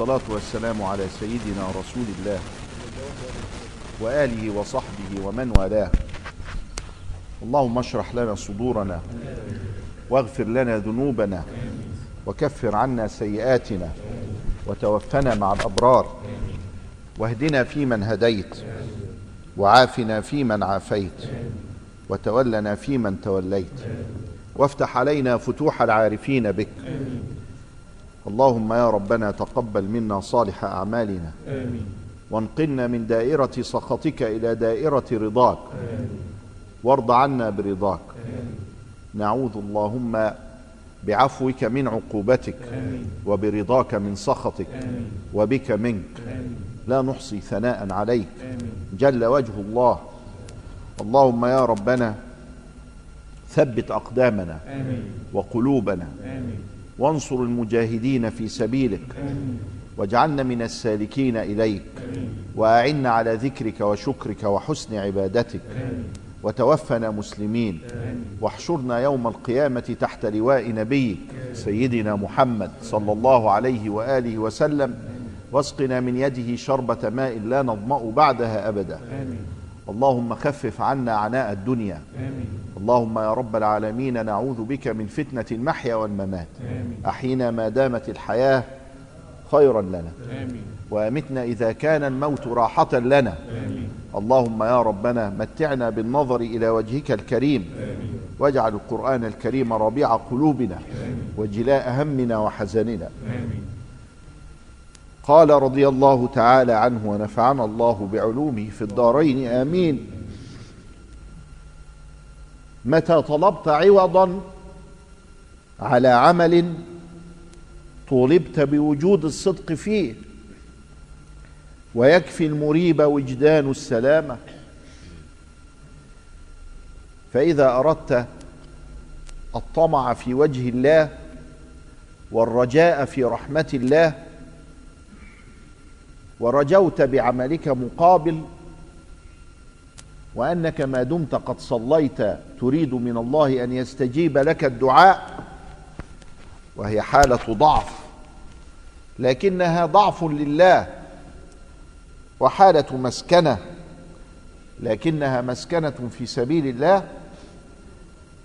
والصلاة والسلام على سيدنا رسول الله وآله وصحبه ومن والاه. اللهم اشرح لنا صدورنا واغفر لنا ذنوبنا وكفر عنا سيئاتنا وتوفنا مع الأبرار. واهدنا فيمن هديت وعافنا فيمن عافيت وتولنا فيمن توليت. وافتح علينا فتوح العارفين بك. اللهم يا ربنا تقبل منا صالح أعمالنا. آمين. وانقلنا من دائرة سخطك إلى دائرة رضاك. وارض عنا برضاك. نعوذ اللهم بعفوك من عقوبتك. وبرضاك من سخطك. وبك منك. لا نحصي ثناء عليك. جل وجه الله. اللهم يا ربنا ثبت أقدامنا. آمين. وقلوبنا. آمين. وانصر المجاهدين في سبيلك واجعلنا من السالكين إليك وأعنا على ذكرك وشكرك وحسن عبادتك وتوفنا مسلمين واحشرنا يوم القيامة تحت لواء نبيك سيدنا محمد صلى الله عليه وآله وسلم واسقنا من يده شربة ماء لا نظمأ بعدها آمين اللهم خفف عنا عناء الدنيا. آمين. اللهم يا رب العالمين نعوذ بك من فتنة المحيا والممات. آمين. أحينا ما دامت الحياة خيرا لنا. آمين. وأمتنا إذا كان الموت راحة لنا. آمين. اللهم يا ربنا متعنا بالنظر إلى وجهك الكريم. واجعل القرآن الكريم ربيع قلوبنا. وجلاء همنا وحزننا. آمين. قال رضي الله تعالى عنه ونفعنا الله بعلومه في الدارين آمين. متى طلبت عوضا على عمل طولبت بوجود الصدق فيه؟ ويكفي المريب وجدان السلامة. فإذا أردت الطمع في وجه الله والرجاء في رحمة الله ورجوت بعملك مقابل وأنك ما دمت قد صليت تريد من الله أن يستجيب لك الدعاء وهي حالة ضعف لكنها ضعف لله وحالة مسكنة لكنها مسكنة في سبيل الله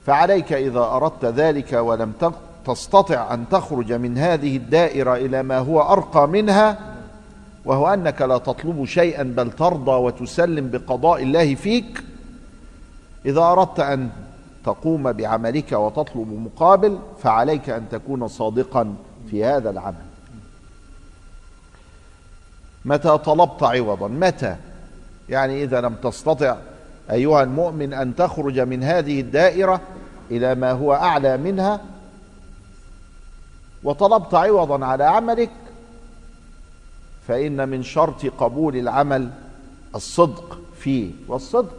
فعليك إذا أردت ذلك ولم تستطع أن تخرج من هذه الدائرة إلى ما هو أرقى منها وهو أنك لا تطلب شيئا بل ترضى وتسلم بقضاء الله فيك. إذا أردت أن تقوم بعملك وتطلب مقابل فعليك أن تكون صادقا في هذا العمل. متى طلبت عوضا؟ متى؟ يعني إذا لم تستطع أيها المؤمن أن تخرج من هذه الدائرة إلى ما هو أعلى منها وطلبت عوضا على عملك فإن من شرط قبول العمل الصدق فيه والصدق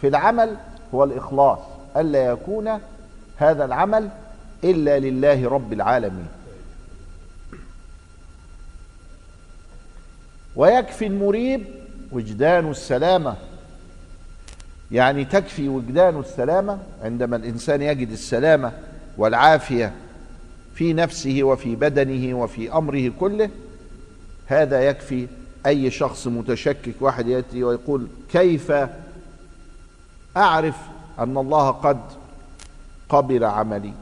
في العمل هو الإخلاص ألا يكون هذا العمل إلا لله رب العالمين. ويكفي المريب وجدان السلامة. يعني تكفي وجدان السلامة عندما الإنسان يجد السلامة والعافية في نفسه وفي بدنه وفي أمره كله هذا يكفي أي شخص متشكك واحد يأتي ويقول كيف أعرف أن الله قد قبل عملي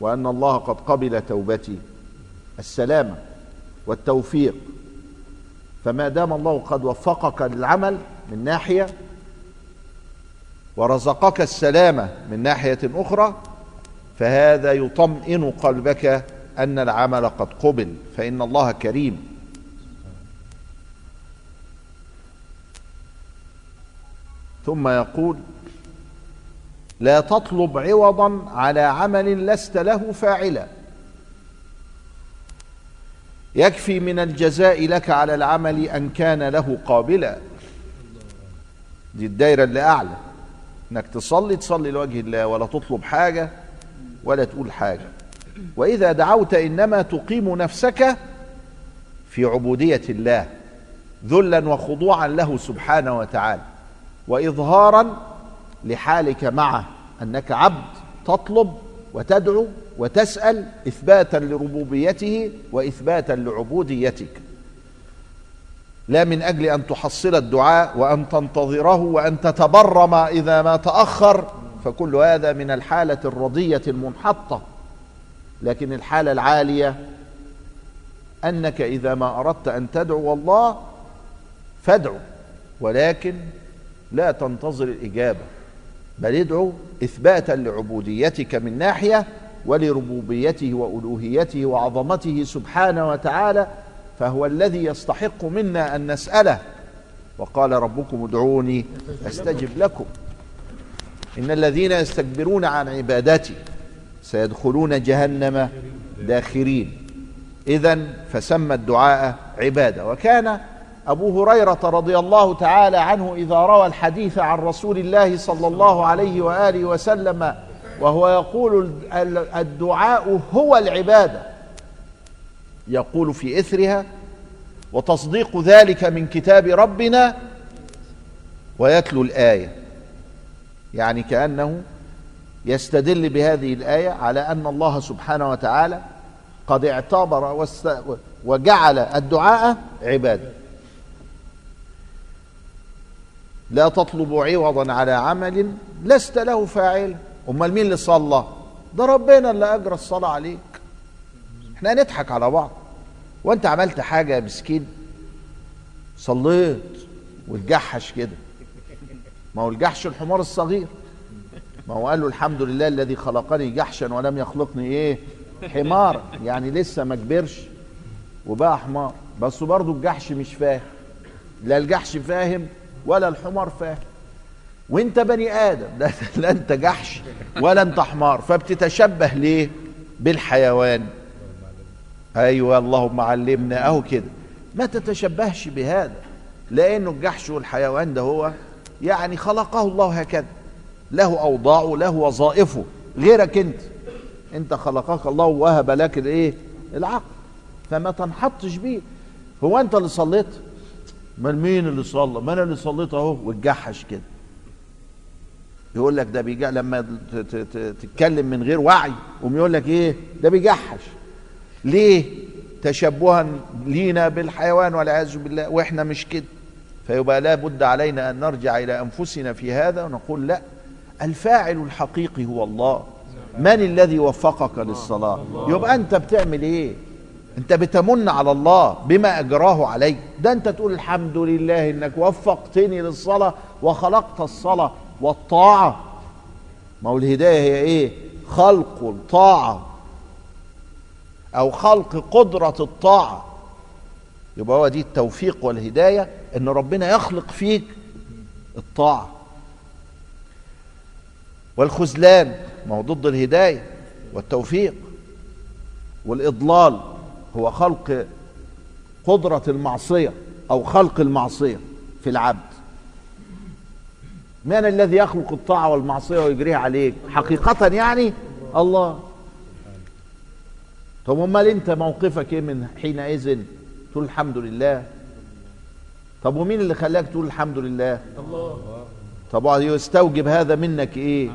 وأن الله قد قبل توبتي؟ السلامة والتوفيق. فما دام الله قد وفقك للعمل من ناحية ورزقك السلامة من ناحية أخرى فهذا يطمئن قلبك أن العمل قد قبل فإن الله كريم. ثم يقول لا تطلب عوضا على عمل لست له فاعلا. يكفي من الجزاء لك على العمل أن كان له قابلا. دي الدايرة اللي أعلى. إنك تصلي تصلي لوجه الله ولا تطلب حاجة ولا تقول حاجة. وإذا دعوت إنما تقيم نفسك في عبودية الله ذلا وخضوعا له سبحانه وتعالى. واظهارا لحالك معه أنك عبد تطلب وتدعو وتسأل إثباتا لربوبيته وإثباتا لعبوديتك. لا من أجل أن تحصل الدعاء وأن تنتظره وأن تتبرم إذا ما تأخر فكل هذا من الحالة الرضية المنحطة. لكن الحالة العالية أنك إذا ما أردت أن تدعو الله فادعو ولكن لا تنتظر الإجابة بل ادعو إثباتا لعبوديتك من ناحية ولربوبيته وألوهيته وعظمته سبحانه وتعالى فهو الذي يستحق منا أن نسأله. وقال ربكم ادعوني أستجب لكم. إن الذين يستكبرون عن عبادتي سيدخلون جهنم داخرين. اذا فسمى الدعاء عبادة وكان أبو هريرة رضي الله تعالى عنه إذا روى الحديث عن رسول الله صلى الله عليه وآله وسلم وهو يقول الدعاء هو العبادة. يقول في إثرها وتصديق ذلك من كتاب ربنا ويتلو الآية. يعني كأنه يستدل بهذه الآية على أن الله سبحانه وتعالى قد اعتبر وجعل الدعاء عبادة. لا تطلب عوضا على عمل لست له فاعل. أمال مين اللي صلى؟ ده ربنا اللي أجرى الصلاة عليك. إحنا نضحك على بعض. وأنت عملت حاجة يا مسكين؟ صليت. وتجحش كده. ما هو الجحش الحمار الصغير. ما هو قال له الحمد لله الذي خلقني جحشا ولم يخلقني إيه؟ حمار. يعني لسه ما كبرش وبقى حمار. بس برضه الجحش مش فاهم. لا الجحش فاهم ولا الحمار فاهم وانت بني آدم لا, لا انت جحش ولا انت حمار. فبتتشبه ليه؟ بالحيوان. أيوه اللهم علمنا. أهو كده. ما تتشبهش بهذا لأنه الجحش والحيوان ده هو يعني خلقه الله هكذا. له أوضاعه له وظائفه. غيرك أنت. أنت خلقك الله ووهب لك الإيه؟ العقل. فما تنحطش بيه. هو أنت اللي صليت؟ ما مين اللي صلى؟ ما أنا اللي صليت أهو. وتجحش كده. يقول لك ده بيجع لما تتكلم من غير وعي قوم يقول لك إيه؟ ده بيجحش. ليه؟ تشبها لينا بالحيوان والعياذ بالله. وإحنا مش كده. فيبقى لا بد علينا أن نرجع إلى أنفسنا في هذا ونقول لا. الفاعل الحقيقي هو الله. من الذي وفقك للصلاة؟ يبقى أنت بتعمل إيه؟ انت بتمن على الله بما اجراه عليك. ده انت تقول الحمد لله انك وفقتني للصلاة وخلقت الصلاة والطاعة. ما هو الهداية هي إيه؟ خلق الطاعة أو خلق قدرة الطاعة. يبقى هو دي التوفيق والهداية ان ربنا يخلق فيك الطاعة. والخذلان ما هو ضد الهداية والتوفيق. والإضلال هو خلق قدرة المعصية أو خلق المعصية في العبد. من الذي يخلق الطاعة والمعصية ويجريها عليك؟ حقيقة يعني الله. طب أمال أنت موقفك إيه من حينئذ؟ تقول الحمد لله. طب ومين اللي خلاك تقول الحمد لله؟ الله. طب يستوجب هذا منك إيه؟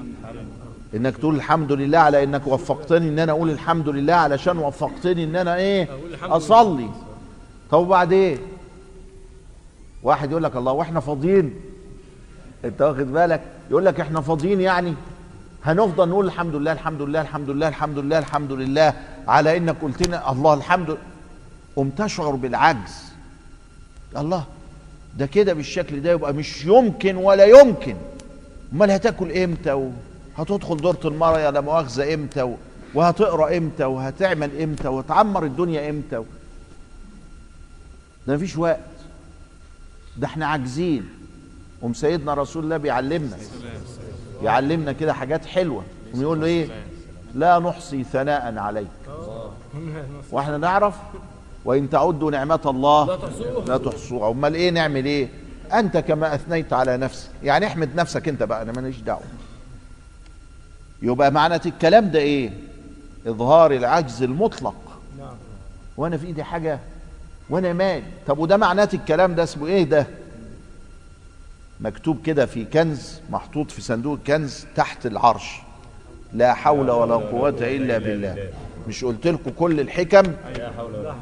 إنك تقول الحمد لله على إنك وفقتني إن أنا أقول الحمد لله علشان وفقتني إن أنا إيه؟ أصلي. طب وبعدين إيه؟ واحد يقول لك الله وإحنا فاضيين. أنت واخد بالك؟ يقول لك إحنا فاضيين يعني. هنفضل نقول الحمد لله الحمد لله الحمد لله الحمد لله الحمد لله على إنك قلت لنا الله الحمد قم تشعر بالعجز. الله ده كده بالشكل ده يبقى مش يمكن ولا يمكن. أمال هتاكل إمتى؟ وهتدخل دورة المرأة لا مؤاخذة إمتى وهتقرأ إمتى وهتعمل إمتى وتعمر الدنيا إمتى ده مفيش وقت. ده إحنا عاجزين. قوم سيدنا رسول الله بيعلمنا. يعلمنا كده حاجات حلوة. ويقول له إيه؟ لا نحصي ثناء عليك. وإحنا نعرف؟ وإن تعدوا نعمة الله لا تحصوها. أمال إيه نعمل إيه؟ أنت كما أثنيت على نفسك. يعني احمد نفسك أنت بقى أنا ماليش دعوة. يبقى معنى الكلام ده إيه؟ إظهار العجز المطلق. وأنا في إيدي حاجة وأنا مال. طب وده معناه الكلام ده اسمه إيه ده؟ مكتوب كده في كنز محطوط في صندوق كنز تحت العرش. لا حول ولا قوة إلا بالله. مش قلت لكم كل الحكم؟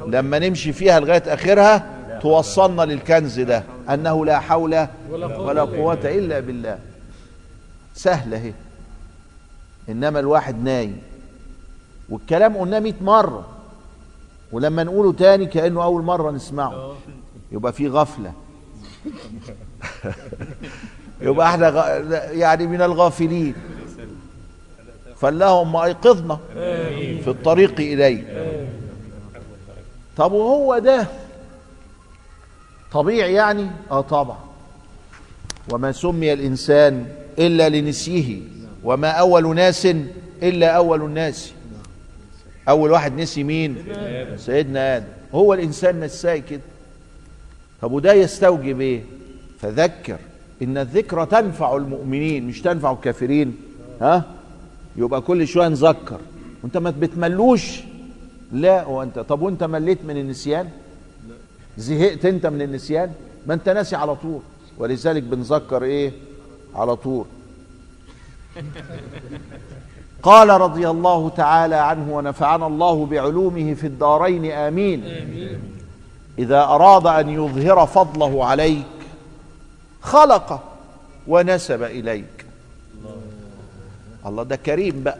لما نمشي فيها لغاية آخرها توصلنا للكنز ده. أنه لا حول ولا قوة إلا بالله. سهلة أهي. إنما الواحد نايم. والكلام قلناه 100 مرة. ولما نقوله تاني كأنه أول مرة نسمعه. يبقى في غفلة. يبقى إحنا غ... يعني من الغافلين. فاللهم ايقظنا في الطريق إليه. طب وهو ده؟ طبيعي يعني؟ آه طبعا. وما سمي الإنسان إلا لنسيه. وما أول ناس إلا أول الناس. أول واحد نسي مين؟ سيدنا آدم. هو الإنسان نساي كده. طب وده يستوجب إيه؟ فذكر إن الذكرى تنفع المؤمنين مش تنفع الكافرين. ها؟ يبقى كل شوية نذكر. وأنت ما بتملوش. لا وأنت طب وأنت مليت من النسيان؟ زهقت أنت من النسيان؟ ما أنت ناسي على طول. ولذلك بنذكر إيه؟ على طول. قال رضي الله تعالى عنه ونفعنا الله بعلومه في الدارين آمين. إذا أراد أن يظهر فضله عليك خلق ونسب إليك. الله ده كريم بقى.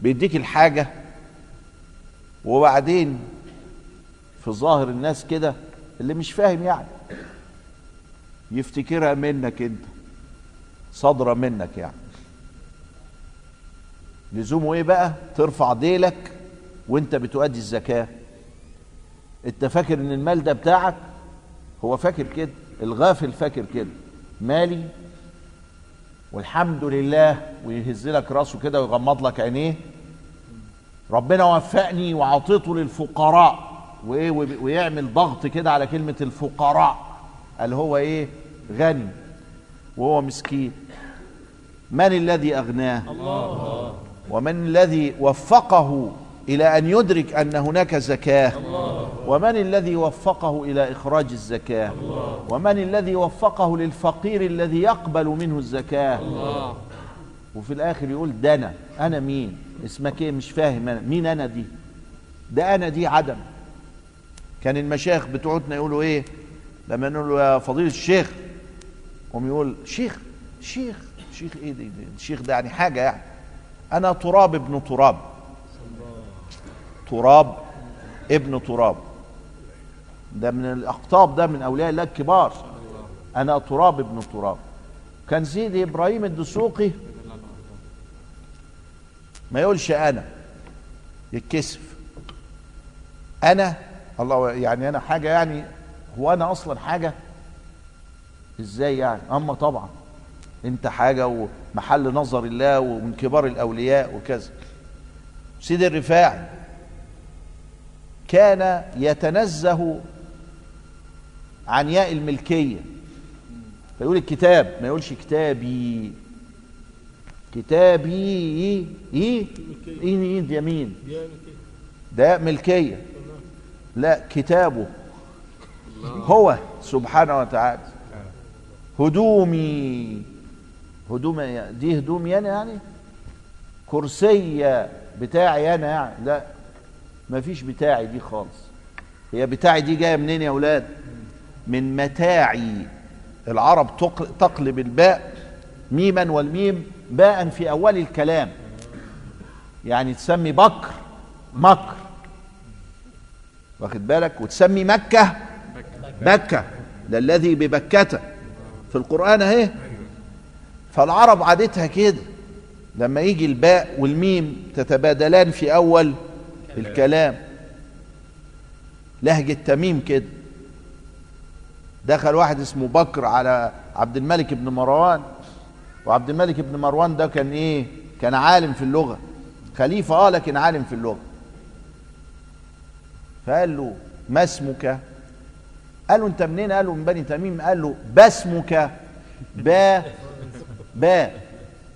بيديك الحاجة وبعدين في ظاهر الناس كده اللي مش فاهم يعني يفتكرها منك أنت. صادره منك يعني. لزومه إيه بقى؟ ترفع ديلك وأنت بتؤدي الزكاة. أنت فاكر إن المال ده بتاعك؟ هو فاكر كده الغافل فاكر كده. مالي؟ والحمد لله ويهز لك راسه كده ويغمض لك عينيه. ربنا وفقني وعطيته للفقراء. وإيه؟ ويعمل ضغط كده على كلمة الفقراء. قال هو إيه؟ غني. وهو مسكين. من الذي أغناه؟ الله. ومن الذي وفقه إلى أن يدرك أن هناك زكاة؟ ومن الذي وفقه إلى إخراج الزكاة؟ ومن الذي وفقه للفقير الذي يقبل منه الزكاة؟ وفي الآخر يقول ده أنا. أنا مين؟ اسمك إيه؟ مش فاهم أنا. مين أنا دي؟ ده أنا دي عدم. كان المشايخ بتوعتنا يقولوا إيه؟ لما نقول له يا فضيلة الشيخ. هم يقول شيخ شيخ. شيخ إيه دي الشيخ ده يعني حاجة يعني. أنا تراب ابن تراب. تراب ابن تراب. ده من الأقطاب ده من أولياء الله الكبار. أنا تراب ابن تراب. كان سيدي إبراهيم الدسوقي ما يقولش أنا. يتكسف. أنا الله يعني أنا حاجة يعني هو أنا أصلا حاجة؟ إزاي يعني؟ أما طبعا. انت حاجة ومحل نظر الله ومن كبار الأولياء وكذا. سيدي الرفاعي كان يتنزه عن ياء الملكية. فيقول الكتاب ما يقولش كتابي. كتابي إيه؟ إيه؟ إيه؟ إيه؟ ده مين ده ملكية. لا كتابه. هو سبحانه وتعالى. هدومي. هدوم دي هدومي أنا يعني؟ كرسي بتاعي أنا يعني؟ لا فيش بتاعي دي خالص. هي بتاعي دي جاية منين يا أولاد؟ من متاعي. العرب تقلب الباء ميما والميم باء في أول الكلام. يعني تسمي بكر مكر. واخد بالك؟ وتسمي مكة بكة ده الذي ببكة. في القرآن أهي فالعرب عادتها كده. لما يجي الباء والميم تتبادلان في أول الكلام. لهجة تميم كده. دخل واحد اسمه بكر على عبد الملك بن مروان. وعبد الملك بن مروان ده كان إيه؟ كان عالم في اللغة. خليفة آه لكن عالم في اللغة. فقال له ما اسمك؟ قال له أنت منين؟ قال له من بني تميم. قال له باسمك. با با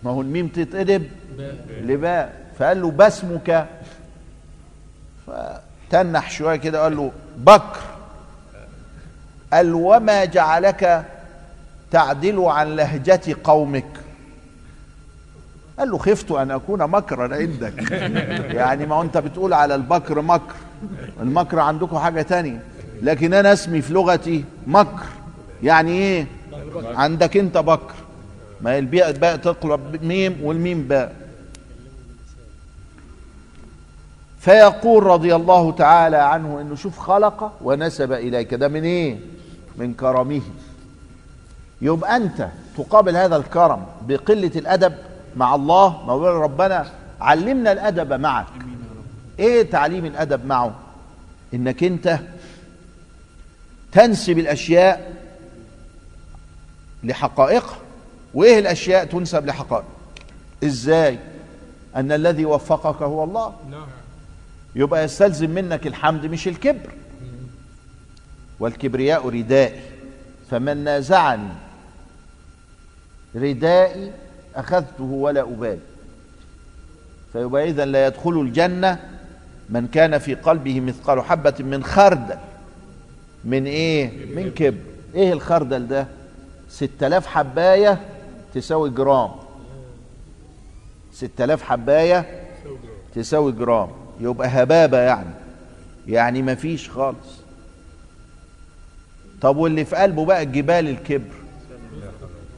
ما هو الميم تتقلب؟ لباء. فقال له باسمك. فتنح شوية كده قال له بكر. قال له وما جعلك تعدل عن لهجة قومك؟ قال له خفت أن أكون مكرا عندك. يعني ما أنت بتقول على البكر مكر. المكر عندكم حاجة تانية. لكن أنا اسمي في لغتي مكر. يعني إيه؟ عندك أنت بكر. ما هي الباء باء تقلب ميم والميم باء. فيقول رضي الله تعالى عنه إنه شوف خلق ونسب إليك. ده من إيه؟ من كرمه. يبقى أنت تقابل هذا الكرم بقلة الأدب مع الله هو ربنا علمنا الأدب معك. إيه تعليم الأدب معه؟ إنك أنت تنسب الأشياء لحقائقها. وإيه الأشياء تنسب لحقائق؟ إزاي؟ أن الذي وفقك هو الله. يبقى يستلزم منك الحمد مش الكبر. والكبرياء ردائي. فمن نازعني ردائي أخذته ولا أبالي. فيبقى اذا لا يدخل الجنة من كان في قلبه مثقال حبة من خردل. من إيه؟ من كبر. إيه الخردل ده؟ ستة آلاف حباية تساوي جرام. ستة آلاف حباية تساوي جرام. يبقى هبابة يعني. يعني مفيش خالص. طب واللي في قلبه بقى جبال الكبر.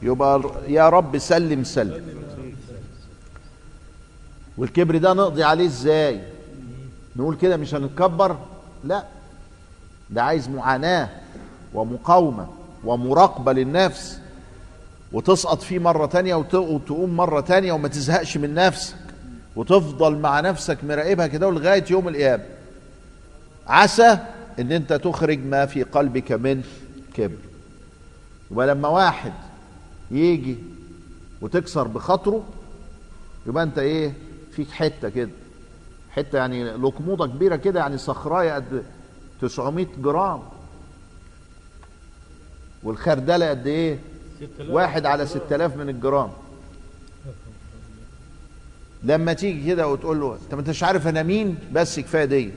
يبقى يا رب سلم سلم. والكبر ده نقضي عليه إزاي؟ نقول كده مش هنتكبر؟ لا. ده عايز معاناة ومقاومة ومراقبة للنفس. وتسقط فيه مرة تانية وت- وتقوم مرة تانية وما تزهقش من نفسك. وتفضل مع نفسك مراقبها كده لغاية يوم القيامة. عسى إن أنت تخرج ما في قلبك من كبر. يبقى لما واحد يجي وتكسر بخاطره يبقى أنت إيه؟ فيك حتة كده. حتة يعني لقموطه كبيرة كده يعني صخراية قد 900 جرام. والخردلة قد إيه؟ واحد على 6000 من الجرام. لما تيجي كده وتقول له انت ما انتش عارف أنا مين؟ بس كفاية دي.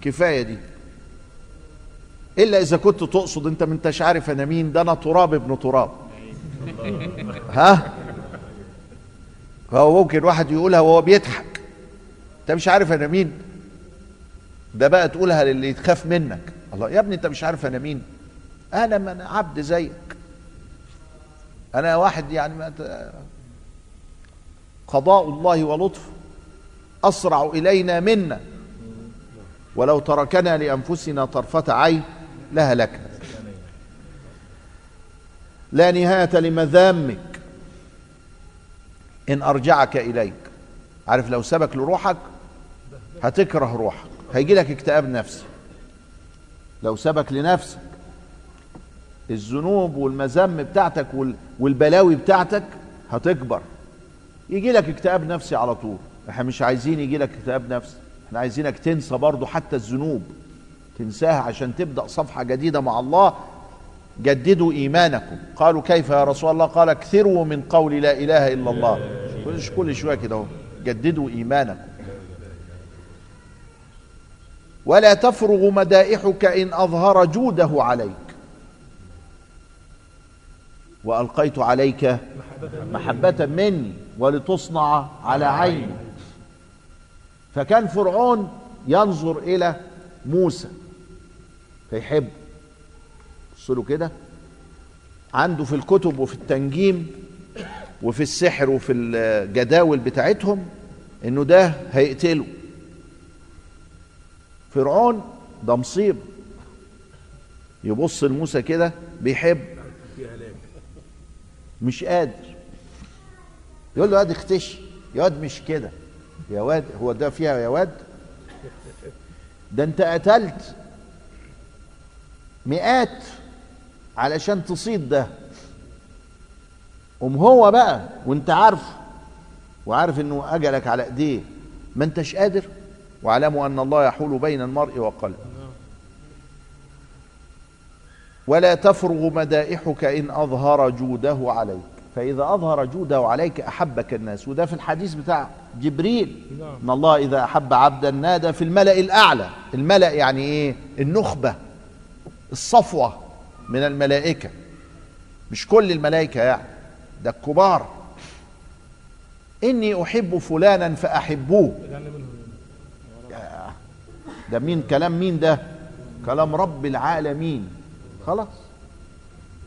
كفاية دي. إلا إذا كنت تقصد انت ما انتش عارف أنا مين. ده أنا تراب ابن تراب. ها؟ فهو ممكن واحد يقولها وهو بيضحك. انت مش عارف أنا مين. ده بقى تقولها للي يتخاف منك. الله يا ابني انت مش عارف أنا مين. أنا من عبد زيك. أنا واحد يعني ما قضاء الله ولطفه. أسرع إلينا منا. ولو تركنا لأنفسنا طرفة عين لهلكنا. لا نهاية لمذامك. إن أرجعك إليك. عارف لو سبك لروحك هتكره روحك. هيجي لك اكتئاب نفسي. لو سبك لنفسك الذنوب والمذم بتاعتك وال- والبلاوي بتاعتك هتكبر. يجي لك اكتئاب نفسي على طول. إحنا مش عايزين يجي لك اكتئاب نفسي. إحنا عايزينك تنسى برضو حتى الذنوب. تنساها عشان تبدأ صفحة جديدة مع الله. جددوا إيمانكم. قالوا كيف يا رسول الله؟ قال اكثروا من قول لا إله إلا الله. كل شوية كده أهو. جددوا إيمانكم. ولا تفرغ مدائحك إن أظهر جوده عليك. وألقيت عليك محبة مني ولتصنع على عيني فكان فرعون ينظر إلى موسى فيحب. بص له كده؟ عنده في الكتب وفي التنجيم وفي السحر وفي الجداول بتاعتهم إنه ده هيقتله. فرعون ده مصيبة. يبص لموسى كده بيحب. مش قادر. يقول له يا واد اختشي يا واد مش كده. يا واد هو ده فيها يا واد؟ ده انت قتلت مئات علشان تصيد ده. قوم هو بقى وانت عارفه وعارف انه اجلك على ايديه. ما انتش قادر. واعلموا أن الله يحول بين المرء وقلبه. ولا تفرغ مدائحك إن أظهر جوده عليك. فإذا أظهر جوده عليك أحبك الناس. وده في الحديث بتاع جبريل. نعم. إن الله إذا أحب عبدا نادى في الملأ الأعلى. الملأ يعني إيه؟ النخبة. الصفوة من الملائكة. مش كل الملائكة يعني. ده الكبار. إني أحب فلانا منهم ده مين؟ كلام مين ده؟ كلام رب العالمين. خلاص؟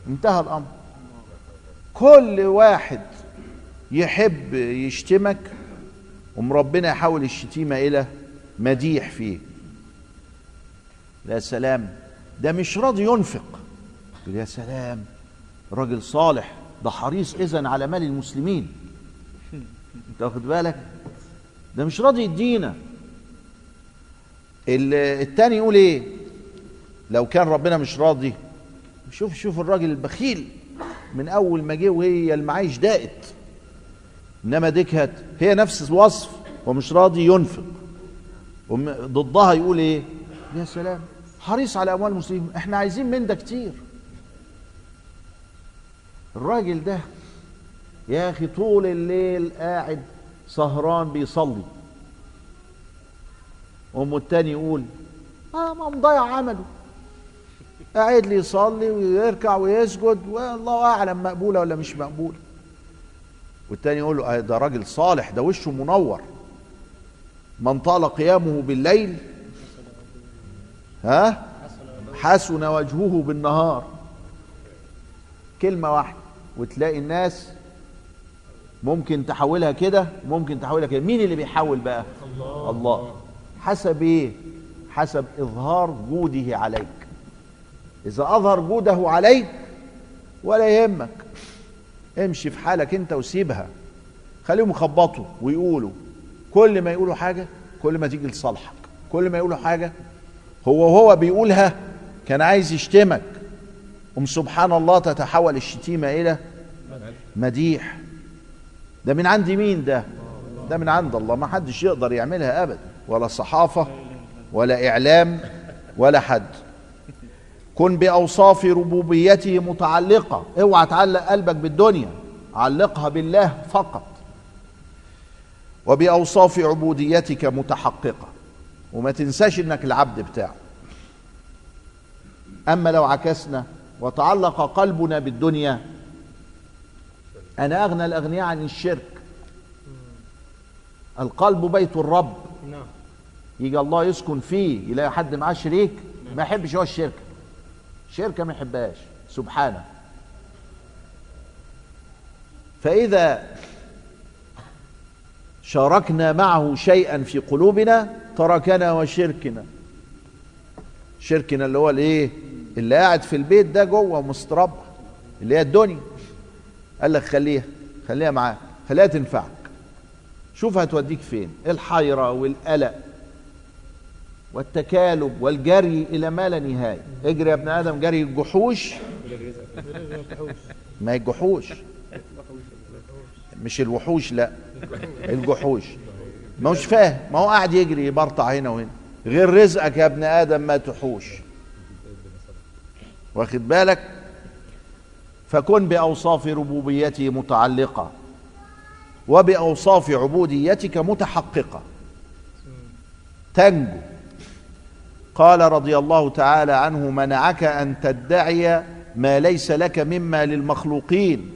انتهى الأمر. كل واحد يحب يشتمك ام ربنا يحول الشتيمة إلى مديح فيه. يا سلام. ده مش راضي ينفق. يا سلام راجل صالح ده حريص اذا على مال المسلمين. انت واخد بالك؟ ده مش راضي يدينا. ال- التاني يقول إيه؟ لو كان ربنا مش راضي شوف شوف الراجل البخيل من أول ما جه وهي المعايش ضاقت إنما ديكهت هي نفس الوصف ومش راضي ينفق. ضدها يقول إيه؟ يا سلام حريص على أموال المسلمين إحنا عايزين من ده كتير. الراجل ده يا أخي طول الليل قاعد سهران بيصلي. ام التاني يقول آه ما مضيع عمله. قاعد لي يصلي ويركع ويسجد والله أعلم مقبولة ولا مش مقبولة. والتاني يقول له آه ده راجل صالح ده وشه منور. من طال قيامه بالليل ها؟ حسن وجهه بالنهار. كلمة واحدة وتلاقي الناس ممكن تحولها كده ممكن تحولها كده. مين اللي بيحول بقى؟ الله, الله. حسب إيه؟ حسب إظهار جوده عليك. إذا أظهر جوده عليك ولا يهمك. امشي في حالك أنت وسيبها. خليهم يخبطوا ويقولوا كل ما يقولوا حاجة كل ما تيجي لصالحك. كل ما يقولوا حاجة هو وهو بيقولها كان عايز يشتمك. ام سبحان الله تتحول الشتيمة إلى مديح. ده من عند مين ده؟ ده من عند الله. ما حدش يقدر يعملها أبدا. ولا صحافة ولا إعلام ولا حد. كن بأوصاف ربوبيته متعلقة. اوعى تعلق قلبك بالدنيا. علقها بالله فقط. وبأوصاف عبوديتك متحققة. وما تنساش إنك العبد بتاعه أما لو عكسنا وتعلق قلبنا بالدنيا أنا أغنى الأغنياء عن الشرك. القلب بيت الرب. نعم. يجي الله يسكن فيه يلاقي حد معاه شريك ما يحبش هو الشركة شركة ما يحبهاش. سبحانه. فإذا شاركنا معه شيئا في قلوبنا تركنا وشركنا. شركنا اللي هو الإيه؟ اللي قاعد في البيت ده جوه مستربع اللي هي الدنيا. قال لك خليها خليها معاك خليها تنفعك. شوف هتوديك فين؟ الحيرة والقلق. والتكالب والجري إلى ما لا نهاية. اجري يا ابن آدم جري الجحوش. ما الجحوش؟ مش الوحوش لا. الجحوش. ما هوش فاهم. ما هو قاعد يجري يبرطع هنا وهنا. غير رزقك يا ابن آدم ما تحوش. واخد بالك؟ فكن بأوصاف ربوبيته متعلقة وبأوصاف عبوديتك متحققة. تنجو. قال رضي الله تعالى عنه منعك أن تدعي ما ليس لك مما للمخلوقين.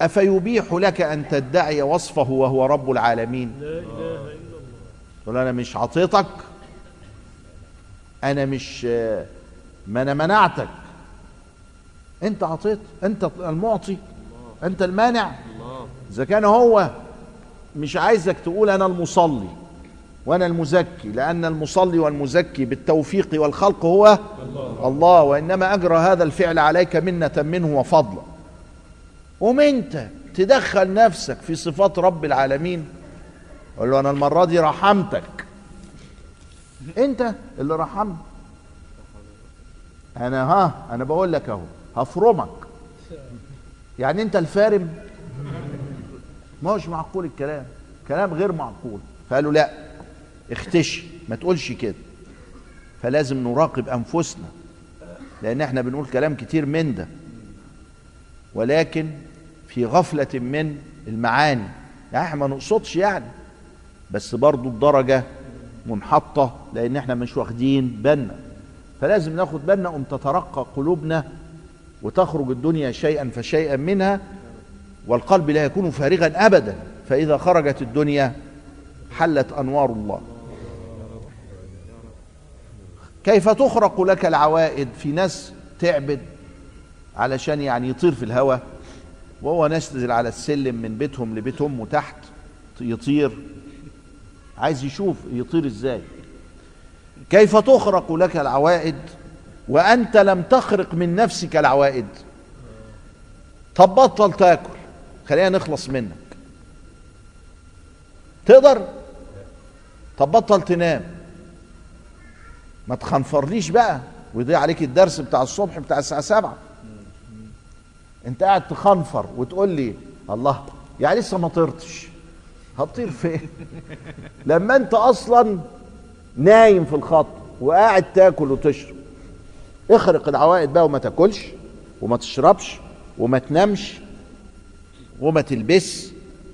أفيبيح لك أن تدعي وصفه وهو رب العالمين؟ لا إله إلا الله. تقول أنا مش عطيتك أنا مش ما أنا منعتك. أنت عطيت أنت المعطي أنت المانع. إذا كان هو مش عايزك تقول أنا المصلي. وأنا المزكي لأن المصلي والمزكي بالتوفيق والخلق هو الله, الله وإنما أجرى هذا الفعل عليك منة منه وفضلا. قوم أنت تدخل نفسك في صفات رب العالمين. قول له أنا المرة دي رحمتك. أنت اللي رحمت أنا ها أنا بقول لك أهو هفرمك. يعني أنت الفارم؟ ما هوش معقول الكلام. كلام غير معقول. فقالوا لا. اختشي ما تقولش كده. فلازم نراقب أنفسنا لأن إحنا بنقول كلام كتير من ده. ولكن في غفلة من المعاني يعني إحنا ما نقصدش يعني بس برضو الدرجة منحطة لأن إحنا مش واخدين بالنا. فلازم ناخد بالنا ام تترقى قلوبنا وتخرج الدنيا شيئا فشيئا منها والقلب لا يكون فارغا ابدا. فإذا خرجت الدنيا حلت أنوار الله. كيف تخرق لك العوائد في ناس تعبد علشان يعني يطير في الهواء وهو نزل على السلم من بيتهم لبيت أمه تحت يطير. عايز يشوف يطير إزاي. كيف تخرق لك العوائد؟ وأنت لم تخرق من نفسك العوائد. طب بطل تاكل خلينا نخلص منك. تقدر؟ طب بطل تنام. ما تخنفرليش بقى ويضيع عليك الدرس بتاع الصبح بتاع الساعة سبعة. انت قاعد تخنفر وتقول لي الله يعني لسه ما طرتش. هتطير فين؟ لما انت أصلا نايم في الخط وقاعد تاكل وتشرب. اخرق العوائد بقى وما تاكلش وما تشربش وما تنامش وما تلبس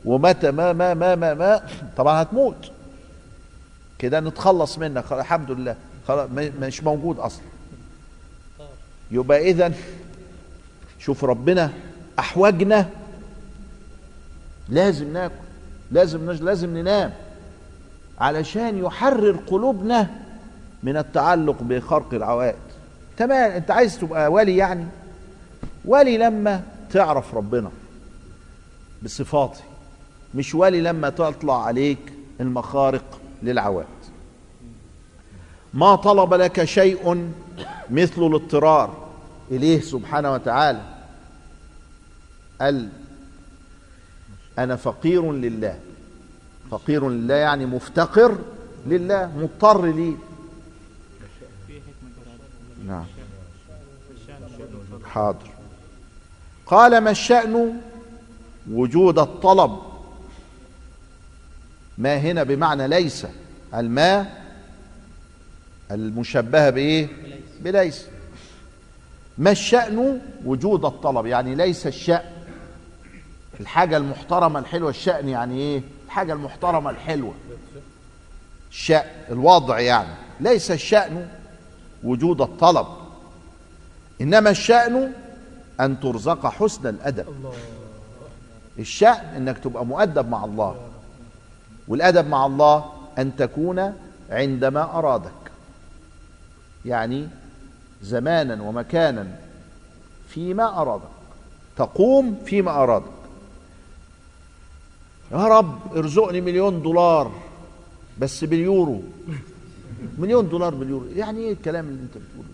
وما ما ما ما ما, طبعا هتموت. كده نتخلص منك. الحمد لله. خلاص مش موجود أصلا. يبقى اذا شوف ربنا أحوجنا. لازم ناكل لازم نج... لازم ننام علشان يحرر قلوبنا من التعلق بخرق العوائد. تمام أنت عايز تبقى ولي يعني؟ ولي لما تعرف ربنا بصفاته مش ولي لما تطلع عليك المخارق للعوائد. ما طلب لك شيء مثل الاضطرار؟ إليه سبحانه وتعالى. قال أنا فقير لله. فقير لله يعني مفتقر لله مضطر ليه نعم. حاضر. قال ما الشأن؟ وجود الطلب. ما هنا بمعنى ليس. الماء المشبهة بإيه؟ بليس. ما الشأن؟ وجود الطلب. يعني ليس الشأن. الحاجة المحترمة الحلوة. الشأن يعني إيه؟ الحاجة المحترمة الحلوة. الشأن الوضع يعني. ليس الشأن وجود الطلب. إنما الشأن أن ترزق حسن الأدب. الشأن أنك تبقى مؤدب مع الله. والأدب مع الله أن تكون عندما أرادك. يعني زمانا ومكانا فيما أرادك. تقوم فيما أرادك. يا رب ارزقني مليون دولار بس باليورو. مليون دولار باليورو. يعني إيه الكلام اللي أنت بتقوله؟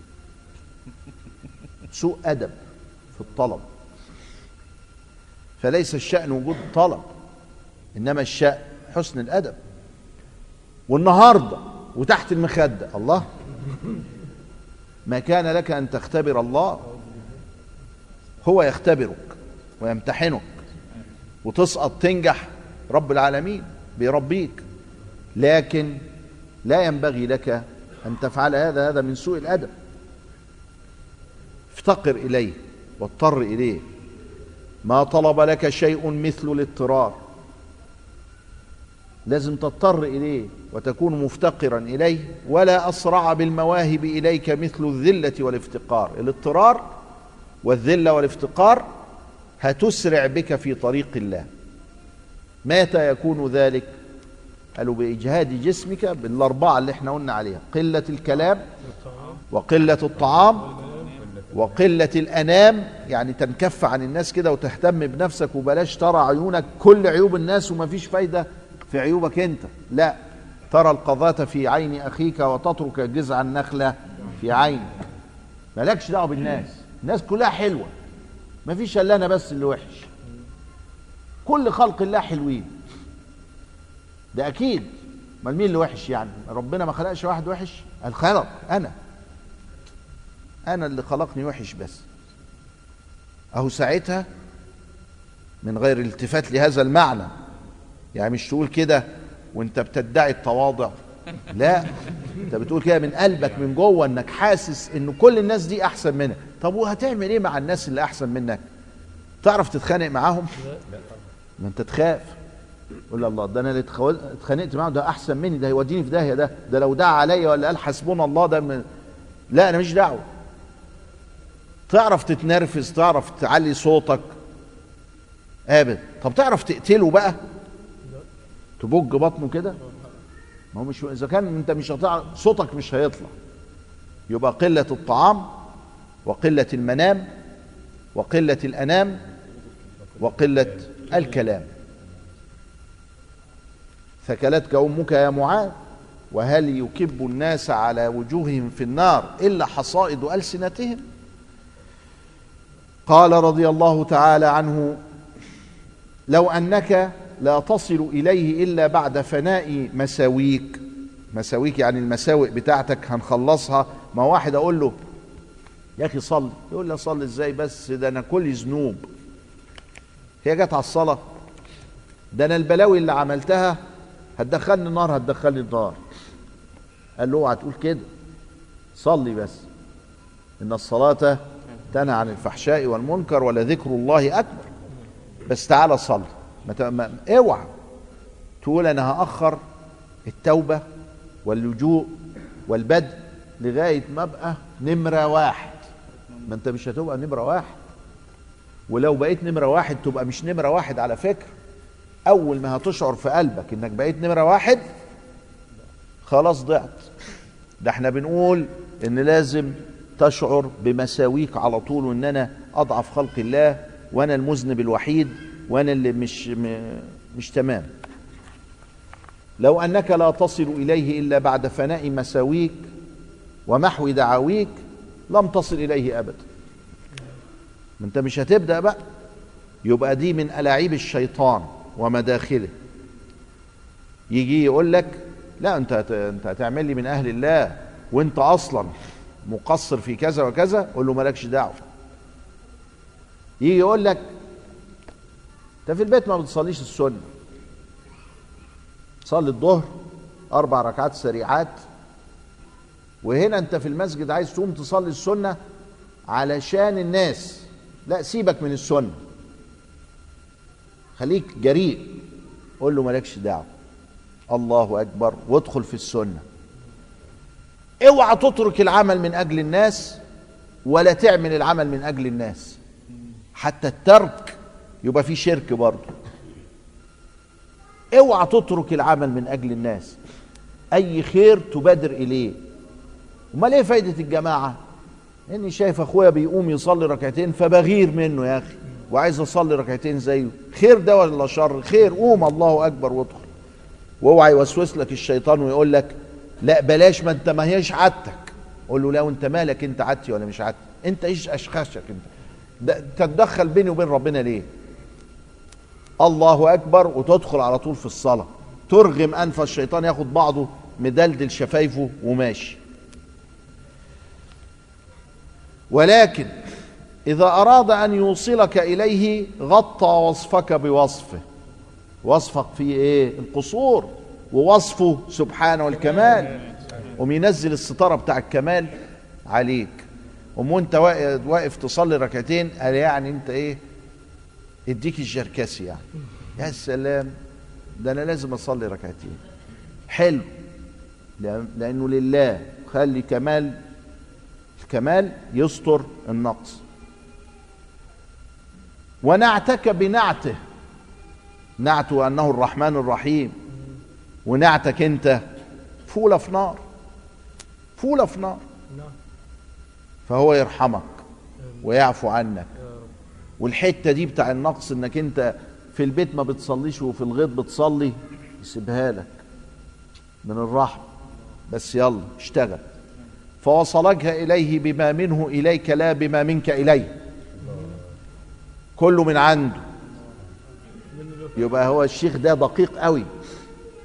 سوء أدب في الطلب. فليس الشأن وجود طلب إنما الشأن حسن الأدب. والنهاردة وتحت المخدة. الله. ما كان لك أن تختبر الله هو يختبرك ويمتحنك وتسقط تنجح رب العالمين بيربيك. لكن لا ينبغي لك أن تفعل هذا هذا من سوء الأدب. افتقر إليه واضطر إليه. ما طلب لك شيء مثل الاضطرار. لازم تضطر إليه وتكون مفتقرا إليه ولا أسرع بالمواهب إليك مثل الذلة والافتقار. الاضطرار والذلة والافتقار هتسرع بك في طريق الله. متى يكون ذلك؟ قالوا بإجهاد جسمك بالأربعة اللي إحنا قلنا عليها قلة الكلام وقلة الطعام وقلة الأنام. يعني تنكف عن الناس كده وتهتم بنفسك وبلاش ترى عيونك كل عيوب الناس وما فيش فايدة. في عيوبك انت. لا ترى القذاة في عين أخيك وتترك جذع النخلة في عينك. مالكش دعوة بالناس. الناس كلها حلوة. ما فيش إلا أنا بس اللي وحش. كل خلق الله حلوين. ده أكيد. أمال مين اللي وحش يعني؟ ربنا ما خلقش واحد وحش؟ قال خلق. أنا. أنا اللي خلقني وحش بس. أهو ساعتها من غير الالتفات لهذا المعنى. يعني مش تقول كده وانت بتدعي التواضع. لا انت بتقول كده من قلبك من جوه انك حاسس إن كل الناس دي أحسن منك. طب وهتعمل إيه مع الناس اللي أحسن منك؟ تعرف تتخانق معاهم؟ ما أنت تخاف. قول الله ده أنا اللي اتخانقت معاه ده أحسن مني ده هيوديني في داهية ده ده لو دعا عليا ولا قال حسبنا الله ده من... لا أنا مش دعوة. تعرف تتنرفز تعرف تعلي صوتك. ابدا طب تعرف تقتله بقى؟ تبج بطنه كده؟ ما هو مش إذا كان أنت مش هتعرف صوتك مش هيطلع. يبقى قلة الطعام وقلة المنام وقلة الأنام وقلة الكلام. ثكلتك أمك يا معاذ وهل يكب الناس على وجوههم في النار إلا حصائد ألسنتهم؟ قال رضي الله تعالى عنه لو أنك لا تصل إليه إلا بعد فناء مساويك. مساويك يعني المساوئ بتاعتك هنخلصها. ما واحد أقول له يا أخي صلي. يقول لي صلي إزاي بس؟ ده أنا كل ذنوب. هي جت على الصلاة. ده أنا البلاوي اللي عملتها هتدخلني النار هتدخلني النار. قال له أوعى تقول كده. صلي بس. إن الصلاة تنهى عن الفحشاء والمنكر ولذكر الله أكبر. بس تعالى صلي. ما اوعى تقول أنا هأخر التوبة واللجوء والبدء لغاية ما أبقى نمرة واحد. ما أنت مش هتبقى نمرة واحد. ولو بقيت نمرة واحد تبقى مش نمرة واحد على فكرة. أول ما هتشعر في قلبك إنك بقيت نمرة واحد خلاص ضعت. ده إحنا بنقول إن لازم تشعر بمساويك على طول وإن أنا أضعف خلق الله وأنا المذنب الوحيد. وأنا اللي مش مش تمام. لو أنك لا تصل إليه إلا بعد فناء مساويك ومحو دعاويك لم تصل إليه ابدا ما أنت مش هتبدأ بقى. يبقى دي من ألاعيب الشيطان ومداخله. يجي يقول لك لا أنت هت- أنت هتعمل لي من أهل الله وأنت أصلا مقصر في كذا وكذا قول له مالكش دعوة. يجي يقول لك انت في البيت ما بتصليش السنة. صلي الظهر أربع ركعات سريعات. وهنا أنت في المسجد عايز تقوم تصلي السنة علشان الناس. لا سيبك من السنة. خليك جريء. قول له مالكش دعوة. الله أكبر. وادخل في السنة. اوعى تترك العمل من أجل الناس ولا تعمل العمل من أجل الناس. حتى الترك يبقى فيه شرك برضه. اوعى تترك العمل من أجل الناس. اي خير تبادر اليه. امال إيه فايدة الجماعة؟ اني شايف اخويا بيقوم يصلي ركعتين فبغير منه يا أخي وعايز اصلي ركعتين زيه. خير ده ولا شر؟ خير قوم الله اكبر وادخل. واوعى يوسوس لك الشيطان ويقول لك لا بلاش ما انت ما هيش عادتك. قول له لا وانت مالك؟ انت عادتي ولا مش عادتي؟ انت إيش اشخاصك انت؟ تتدخل بيني وبين ربنا ليه؟ الله أكبر وتدخل على طول في الصلاة. ترغم أنف الشيطان ياخد بعضه مدلدل شفايفه وماشي. ولكن إذا أراد أن يوصلك إليه غطى وصفك بوصفه. وصفك فيه إيه؟ القصور. ووصفه سبحانه الكمال قوم ينزل الستارة بتاع الكمال عليك. وانت واقف تصلي ركعتين قال يعني أنت إيه؟ اديك الجركسي يعني. يا سلام. ده أنا لازم أصلي ركعتين. حلو. لأنه لله. خلي كمال الكمال يستر النقص. ونعتك بنعته. نعته أنه الرحمن الرحيم. ونعتك أنت. فولة في نار. فولة في نار. نعم. فهو يرحمك. ويعفو عنك. والحتة دي بتاع النقص إنك أنت في البيت ما بتصليش وفي الغيط بتصلي يسيبها لك من الرحمه بس يلا اشتغل. فوصلك إليه بما منه إليك لا بما منك إليه. كله من عنده. يبقى هو الشيخ ده دقيق قوي.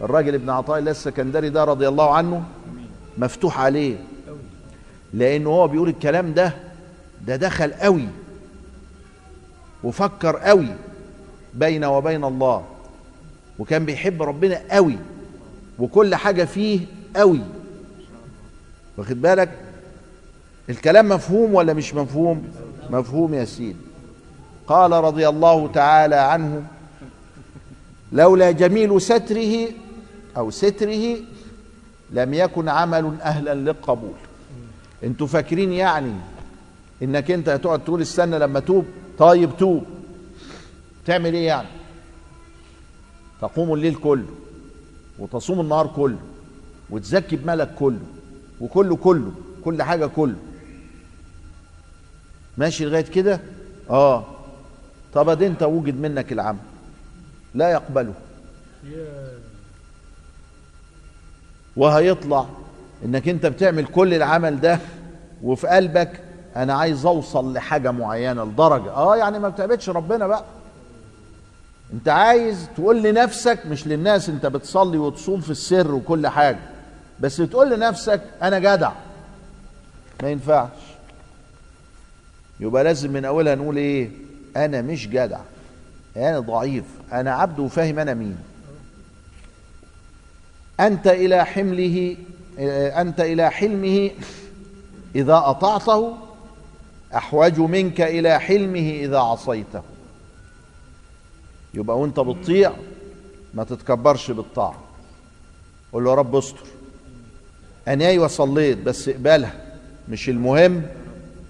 الراجل ابن عطاء الله السكندري ده رضي الله عنه مفتوح عليه. لأنه هو بيقول الكلام ده ده دخل قوي. وفكر قوي بين وبين الله وكان بيحب ربنا قوي وكل حاجة فيه قوي. واخد بالك؟ الكلام مفهوم ولا مش مفهوم؟ مفهوم يا سيدي. قال رضي الله تعالى عنه لولا جميل ستره أو ستره لم يكن عمل أهلا للقبول. أنتوا فاكرين يعني إنك أنت هتقعد تقول استنى لما توب؟ طيب توب تعمل إيه يعني؟ تقوم الليل كله وتصوم النهار كله وتزكي بمالك كله وكله كله كل حاجة كله. ماشي لغاية كده؟ آه. طب أدي أنت وجد منك العمل. لا يقبله. وهيطلع إنك أنت بتعمل كل العمل ده وفي قلبك أنا عايز اوصل لحاجة معينة لدرجة. آه يعني ما بتعبدش ربنا بقى. انت عايز تقول لنفسك مش للناس انت بتصلي وتصوم في السر وكل حاجة بس تقول لنفسك أنا جدع. ما ينفعش. يبقى لازم من اولها نقول إيه؟ أنا مش جدع. أنا ضعيف. أنا عبد وفاهم أنا مين. أنت إلى حمله أنت إلى حلمه إذا أطعته أحوج منك إلى حلمه إذا عصيته. يبقى وأنت بتطيع ما تتكبرش بالطاعة. قول له يا رب استر. أنا أيوة صليت بس اقبلها. مش المهم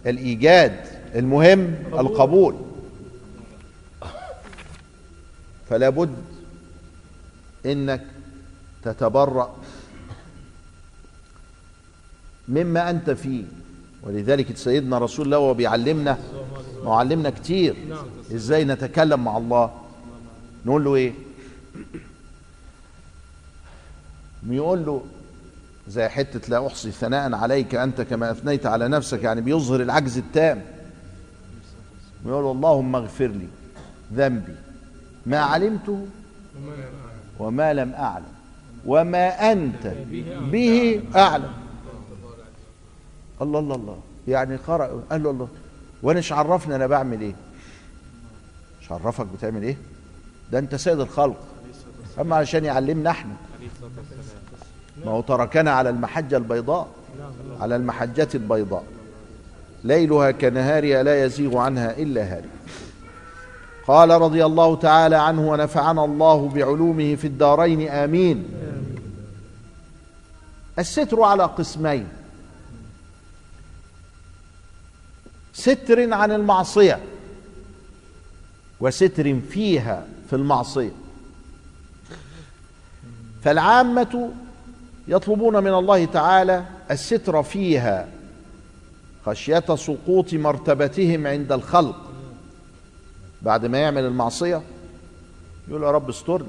الإيجاد المهم القبول. فلا بد إنك تتبرأ مما أنت فيه. ولذلك سيدنا رسول الله وهو بيعلمنا معلمنا كتير. نعم إزاي نتكلم مع الله؟ نقول له إيه؟ يقول له زي حتة لا أحصي ثناء عليك أنت كما أثنيت على نفسك يعني بيظهر العجز التام. ويقول اللهم اغفر لي ذنبي. ما علمته. وما لم أعلم وما أنت به أعلم. الله الله الله. يعني قرأ قال له الله وأنا مش عرفني أنا بعمل إيه؟ مش عرفك بتعمل إيه؟ ده أنت سيد الخلق. أما علشان يعلمنا إحنا. ما هو تركنا على المحجة البيضاء. على المحجة البيضاء. ليلها كنهارها لا يزيغ عنها إلا هالك قال رضي الله تعالى عنه ونفعنا الله بعلومه في الدارين آمين. الستر على قسمين ستر عن المعصية. وستر فيها في المعصية. فالعامة يطلبون من الله تعالى الستر فيها خشية سقوط مرتبتهم عند الخلق. بعد ما يعمل المعصية يقول يا رب استرني.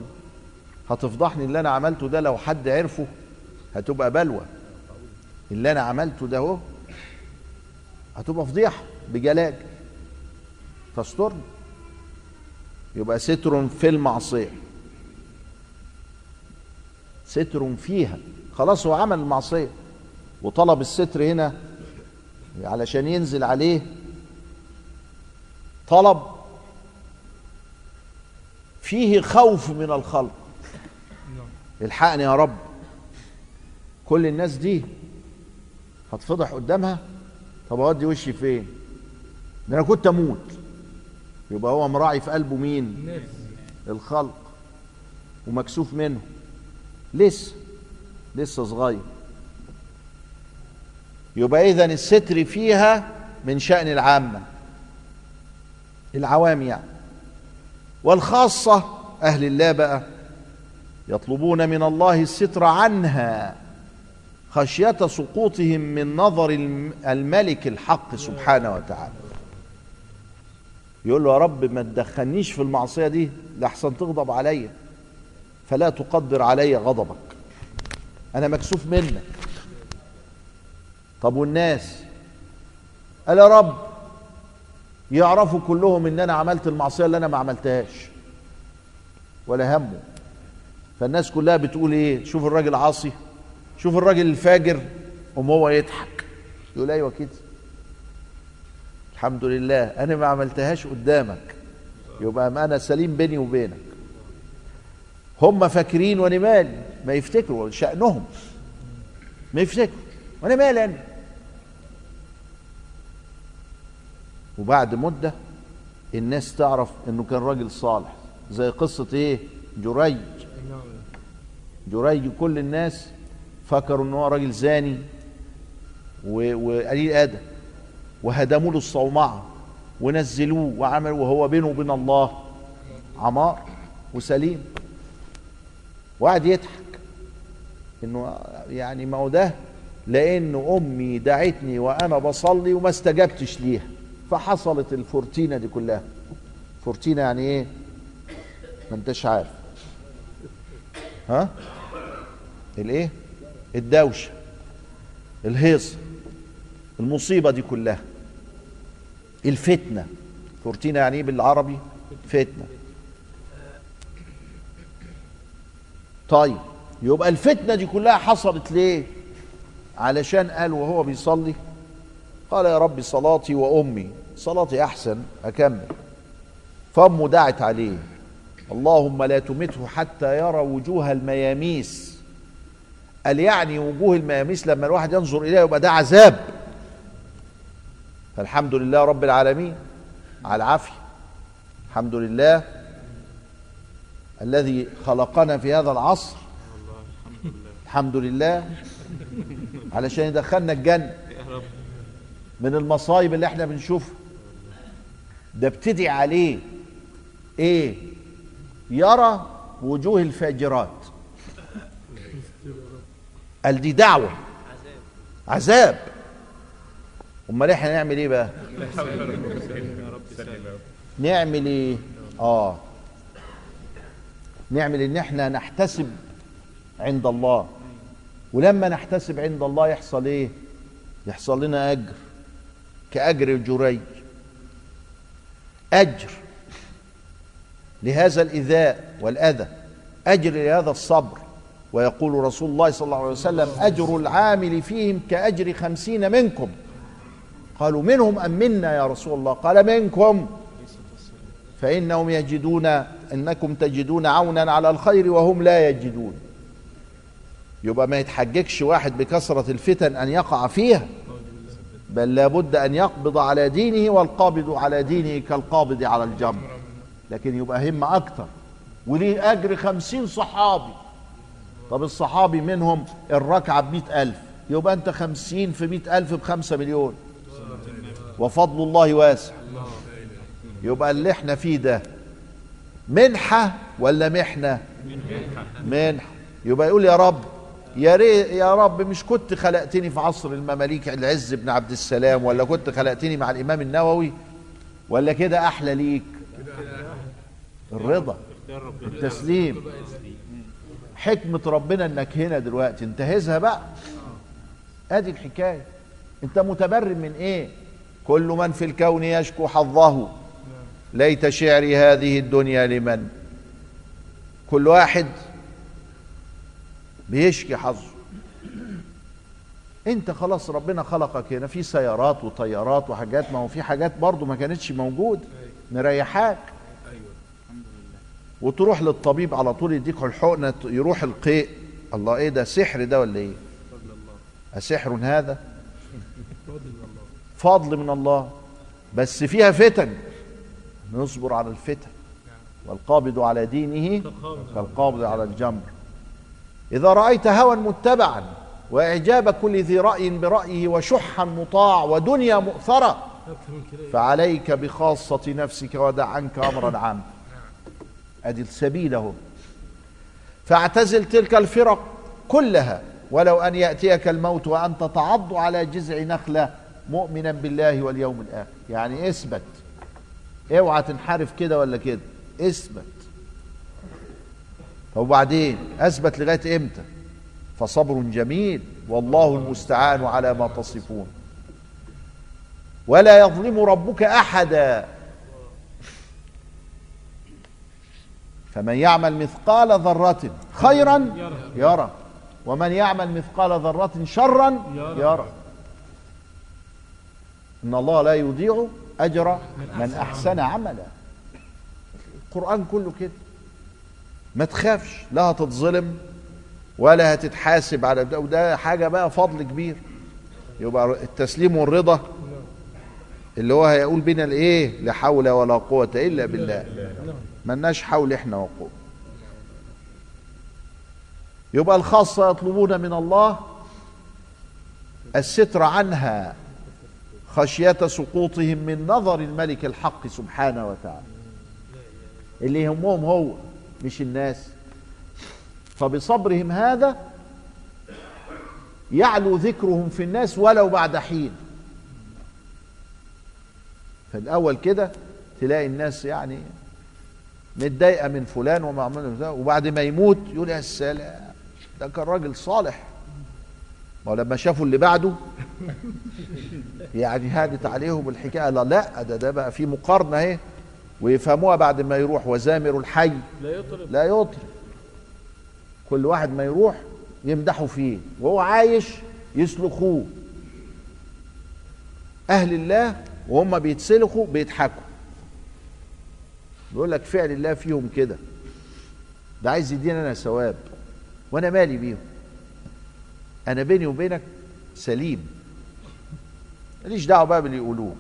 هتفضحني اللي أنا عملته ده لو حد عرفه هتبقى بلوى. اللي أنا عملته ده أهو هتبقى فضيحة. بجلاج. فاسترني يبقى ستر في المعصية. ستر فيها. خلاص هو عمل المعصية. وطلب الستر هنا علشان ينزل عليه. طلب. فيه خوف من الخلق. الحقني يا رب. كل الناس دي هتفضح قدامها. طب أودي وشي فين؟ ده أنا كنت أموت. يبقى هو مراعي في قلبه مين؟ الخلق. ومكسوف منه. لسه لسه صغير. يبقى اذا الستر فيها من شأن العامة. العوام يعني. والخاصة أهل الله بقى يطلبون من الله الستر عنها خشية سقوطهم من نظر الم- الملك الحق سبحانه وتعالى. يقول له يا رب ما تدخلنيش في المعصية دي لحسن تغضب عليا فلا تقدر علي غضبك. أنا مكسوف منك. طب والناس؟ قال يا رب يعرفوا كلهم إن أنا عملت المعصية اللي أنا ما عملتهاش. ولا همه. فالناس كلها بتقول إيه؟ شوف الراجل عاصي شوف الراجل الفاجر قوم هو يضحك. يقول أيوه كده. الحمد لله أنا ما عملتهاش قدامك. يبقى أنا سليم بيني وبينك. هم فاكرين وأنا مالي ما يفتكروا شأنهم ما يفتكروا وأنا مالي أنا. وبعد مدة الناس تعرف إنه كان راجل صالح. زي قصة إيه؟ جريج. جريج كل الناس فكروا إن هو راجل زاني وقليل أدب. وهدموا له الصومعة ونزلوه وعملوا وهو بينه وبين الله عمار وسليم. وقعد يضحك إنه يعني ما هو ده؟ لأن أمي دعتني وأنا بصلي وما استجبتش ليها. فحصلت الفورتينا دي كلها. فورتينا يعني إيه؟ ما أنتش عارف. ها؟ الإيه؟ الدوشة الهيصة المصيبة دي كلها. الفتنة. فورتينا يعني إيه بالعربي؟ فتنة. طيب يبقى الفتنة دي كلها حصلت ليه؟ علشان قال وهو بيصلي قال يا رب صلاتي وأمي. صلاتي أحسن أكمل. فأمه دعت عليه. اللهم لا تمته حتى يرى وجوه المياميس. قال يعني وجوه المياميس لما الواحد ينظر إليها يبقى ده عذاب. فالحمد لله رب العالمين. على العافية. الحمد لله الذي خلقنا في هذا العصر. الحمد لله. علشان يدخلنا الجنة. من المصايب اللي إحنا بنشوفها. ده ابتدي عليه. إيه؟ يرى وجوه الفاجرات. قال دي دعوة. عذاب. أمال إحنا نعمل إيه بقى؟ نعمل إيه؟ آه. نعمل إن إحنا نحتسب عند الله. ولما نحتسب عند الله يحصل إيه؟ يحصل لنا أجر كأجر جريج أجر لهذا الإيذاء والأذى. أجر لهذا الصبر. ويقول رسول الله صلى الله عليه وسلم أجر العامل فيهم كأجر خمسين منكم. قالوا منهم أم منا يا رسول الله؟ قال منكم. فإنهم يجدون إنكم تجدون عونا على الخير وهم لا يجدون. يبقى ما يتحججش واحد بكثرة الفتن أن يقع فيها بل لابد أن يقبض على دينه والقابض على دينه كالقابض على الجمر. لكن يبقى هم أكتر. وليه أجر خمسين صحابي؟ طب الصحابي منهم الركعة بمئة ألف. يبقى أنت خمسين في مئة ألف بخمسة مليون. وفضل الله واسع يبقى اللي إحنا فيه ده منحة ولا محنة منحة يبقى يقول يا رب يا ريت يا رب مش كنت خلقتني في عصر المماليك العز بن عبد السلام ولا كنت خلقتني مع الامام النووي ولا كده أحلى ليك الرضا التسليم حكمة ربنا انك هنا دلوقتي انتهزها بقى ادي الحكاية انت متبرم من إيه؟ كل من في الكون يشكو حظه. ليت شعري هذه الدنيا لمن؟ كل واحد بيشكي حظه. انت خلاص ربنا خلقك هنا. في سيارات وطيارات وحاجات. ما هو في حاجات برضو ما كانتش موجود. مريحاك. وتروح للطبيب على طول يديك الحقنة يروح القيء. الله إيه ده؟ سحر ده ولا إيه؟ أسحر هذا؟ فضل من الله. بس فيها فتن. نصبر على الفتن. والقابض على دينه كالقابض على الجمر. إذا رأيت هوى متبعا وإعجاب كل ذي رأي برأيه وشحا مطاع ودنيا مؤثرة فعليك بخاصة نفسك ودع عنك أمرا عام. أدي السبيل اهو فاعتزل تلك الفرق كلها. ولو أن يأتيك الموت وأنت تعض على جذع نخلة مؤمنا بالله واليوم الآخر. يعني اثبت. اوعى تنحرف كده ولا كده. اثبت. طب وبعدين؟ اثبت لغاية إمتى؟ فصبر جميل. والله المستعان على ما تصفون. ولا يظلم ربك أحدا. فمن يعمل مثقال ذرة خيرا يرى ومن يعمل مثقال ذرة شرا يرى إن الله لا يضيع أجر من أحسن عملا. القرآن كله كده. ما تخافش لا هتتظلم ولا هتتحاسب على ده وده حاجة بقى فضل كبير. يبقى التسليم والرضا اللي هو هيقول بنا الإيه؟ لا حول ولا قوة إلا بالله. ملناش حول إحنا وقوة. يبقى الخاصة يطلبون من الله الستر عنها خشية سقوطهم من نظر الملك الحق سبحانه وتعالى. اللي يهمهم هو مش الناس. فبصبرهم هذا يعلو ذكرهم في الناس ولو بعد حين. فالأول كده تلاقي الناس يعني متضايقة من فلان ومعمول وبعد ما يموت يقول يا سلام. ده كان راجل صالح. ما لما شافوا اللي بعده يعني هادت عليهم الحكاية. لا لا ده ده بقى في مقارنة اهي. ويفهموها بعد ما يروح وزامر الحي. لا يطرب لا يطرب كل واحد ما يروح يمدحوا فيه. وهو عايش يسلخوه. أهل الله وهم بيتسلخوا بيضحكوا. بيقول لك فعل الله فيهم كده. ده عايز يدينا أنا ثواب. وأنا مالي بيهم. أنا بيني وبينك سليم. ماليش دعوة بقى باللي يقولوه.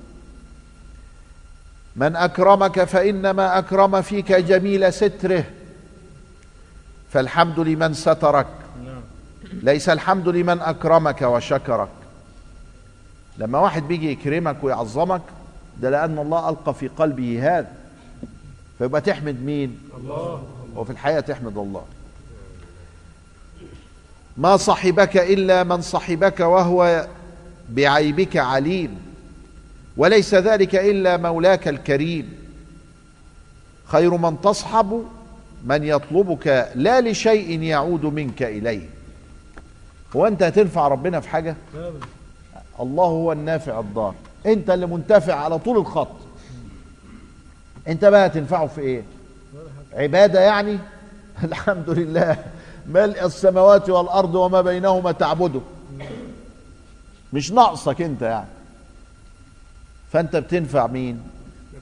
من أكرمك فإنما أكرم فيك جميل ستره. فالحمد لمن سترك. نعم. ليس الحمد لمن أكرمك وشكرك. لما واحد بيجي يكرمك ويعظمك ده لأن الله ألقى في قلبه هذا. فيبقى تحمد مين؟ الله. وفي الحقيقة تحمد الله. ما صحبك إلا من صحبك وهو بعيبك عليم وليس ذلك إلا مولاك الكريم. خير من تصحب من يطلبك لا لشيء يعود منك إليه. هو أنت هتنفع ربنا في حاجة. الله هو النافع الضار. أنت اللي منتفع على طول الخط. أنت بقى هتنفعه في إيه. عبادة يعني؟ الحمد لله. ملء السماوات والأرض وما بينهما تعبده. مش ناقصك انت يعني. فانت بتنفع مين؟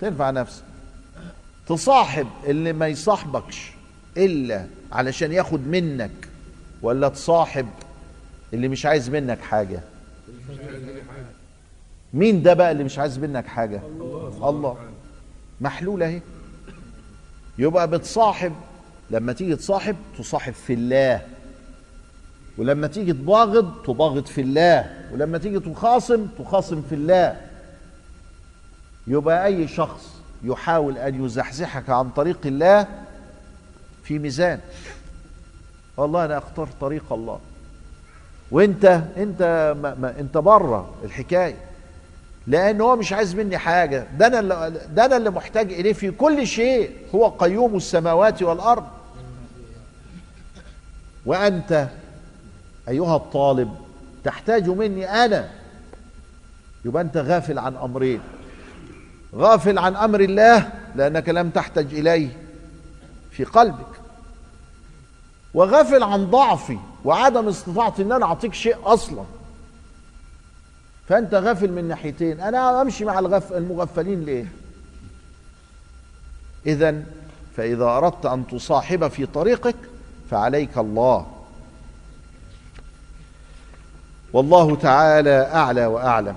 تنفع نفسك. تصاحب اللي ما يصاحبكش إلا علشان ياخد منك ولا تصاحب اللي مش عايز منك حاجة؟ مين ده بقى اللي مش عايز منك حاجة؟ الله, الله. محلوله أهي. يبقى بتصاحب لما تيجي تصاحب تصاحب في الله. ولما تيجي تباغض تباغض في الله. ولما تيجي تخاصم تخاصم في الله. يبقى أي شخص يحاول أن يزحزحك عن طريق الله في ميزان. والله أنا اختار طريق الله. وأنت أنت ما ما أنت بره الحكاية. لأن هو مش عايز مني حاجة. ده أنا اللي ده أنا اللي محتاج إليه في كل شيء. هو قيوم السماوات والأرض. وأنت أيها الطالب تحتاج مني أنا. يبقى أنت غافل عن أمرين. غافل عن أمر الله لأنك لم تحتج إليه في قلبك. وغافل عن ضعفي وعدم استطاعتي إن أنا أعطيك شيء أصلا. فأنت غافل من ناحيتين. أنا أمشي مع الغف المغفلين ليه؟ اذا فإذا أردت أن تصاحب في طريقك فعليك الله. والله تعالى أعلى وأعلم.